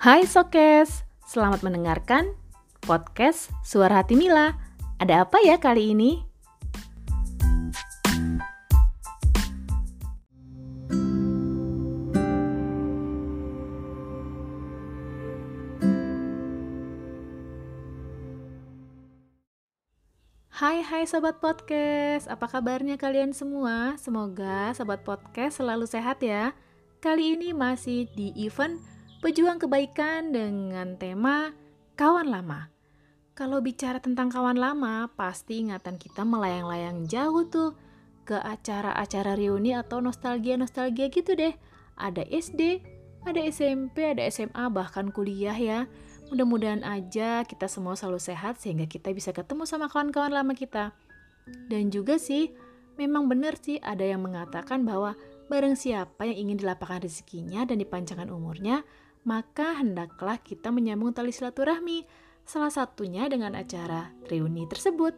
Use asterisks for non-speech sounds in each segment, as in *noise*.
Hai Sokes, selamat mendengarkan podcast Suara Hati Mila. Ada apa ya kali ini? Hai hai sobat podcast, apa kabarnya kalian semua? Semoga sobat podcast selalu sehat ya. Kali ini masih di event Pejuang Kebaikan dengan tema Kawan Lama. Kalau bicara tentang kawan lama, pasti ingatan kita melayang-layang jauh tuh ke acara-acara reuni atau nostalgia-nostalgia gitu deh. Ada SD, ada SMP, ada SMA, bahkan kuliah ya. Mudah-mudahan aja kita semua selalu sehat sehingga kita bisa ketemu sama kawan-kawan lama kita. Dan juga sih, memang benar sih ada yang mengatakan bahwa bareng siapa yang ingin dilapangkan rezekinya dan dipanjangkan umurnya, maka hendaklah kita menyambung tali silaturahmi. Salah satunya dengan acara reuni tersebut.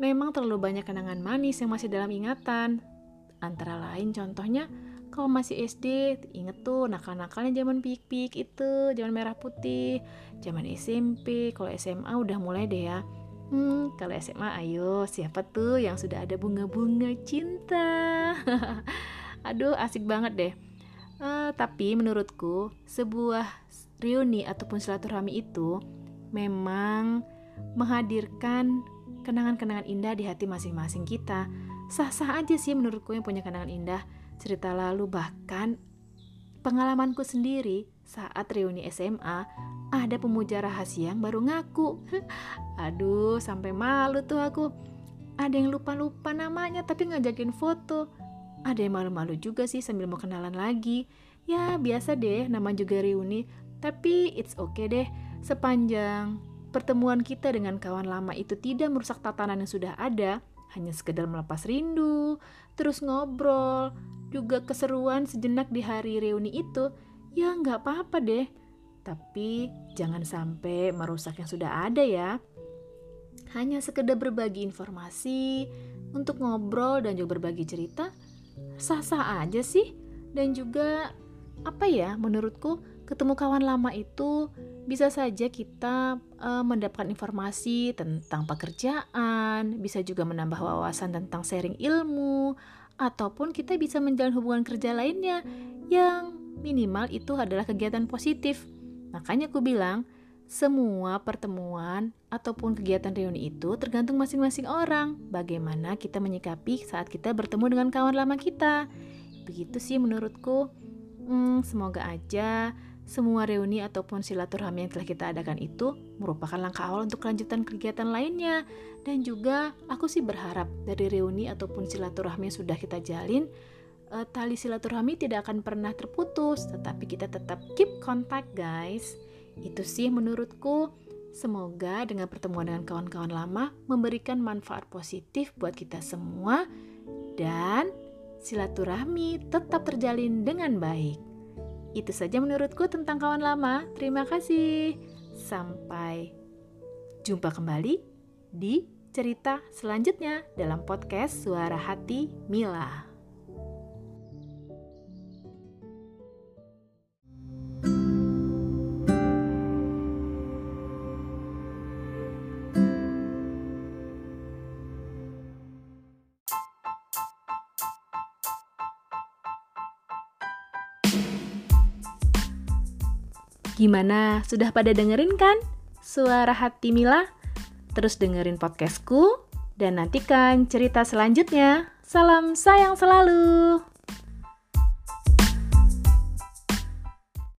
Memang terlalu banyak kenangan manis yang masih dalam ingatan. Antara lain contohnya kalau masih SD inget tuh nakal-nakalnya zaman pik-pik itu zaman merah putih zaman SMP kalau SMA udah mulai deh ya hmm kalau SMA ayo siapa tuh yang sudah ada bunga-bunga cinta *laughs* aduh asik banget deh uh, tapi menurutku sebuah reuni ataupun silaturahmi itu memang menghadirkan kenangan-kenangan indah di hati masing-masing kita sah-sah aja sih menurutku yang punya kenangan indah cerita lalu bahkan pengalamanku sendiri saat reuni SMA ada pemuja rahasia yang baru ngaku. *laughs* Aduh, sampai malu tuh aku. Ada yang lupa-lupa namanya tapi ngajakin foto. Ada yang malu-malu juga sih sambil mau kenalan lagi. Ya, biasa deh, nama juga reuni. Tapi it's okay deh, sepanjang pertemuan kita dengan kawan lama itu tidak merusak tatanan yang sudah ada, hanya sekedar melepas rindu, terus ngobrol, juga keseruan sejenak di hari reuni itu, ya nggak apa-apa deh. Tapi jangan sampai merusak yang sudah ada ya. Hanya sekedar berbagi informasi, untuk ngobrol dan juga berbagi cerita, sah-sah aja sih. Dan juga apa ya menurutku ketemu kawan lama itu bisa saja kita uh, mendapatkan informasi tentang pekerjaan, bisa juga menambah wawasan tentang sharing ilmu, ataupun kita bisa menjalin hubungan kerja lainnya yang minimal itu adalah kegiatan positif. Makanya aku bilang, semua pertemuan ataupun kegiatan reuni itu tergantung masing-masing orang. Bagaimana kita menyikapi saat kita bertemu dengan kawan lama kita. Begitu sih menurutku. Hmm, semoga aja semua reuni ataupun silaturahmi yang telah kita adakan itu merupakan langkah awal untuk kelanjutan kegiatan lainnya. Dan juga aku sih berharap dari reuni ataupun silaturahmi yang sudah kita jalin, uh, tali silaturahmi tidak akan pernah terputus, tetapi kita tetap keep contact guys. Itu sih menurutku. Semoga dengan pertemuan dengan kawan-kawan lama memberikan manfaat positif buat kita semua dan silaturahmi tetap terjalin dengan baik. Itu saja menurutku tentang kawan lama. Terima kasih. Sampai jumpa kembali di cerita selanjutnya dalam podcast Suara Hati Mila. Gimana? Sudah pada dengerin kan? Suara hati Mila? Terus dengerin podcastku dan nantikan cerita selanjutnya. Salam sayang selalu.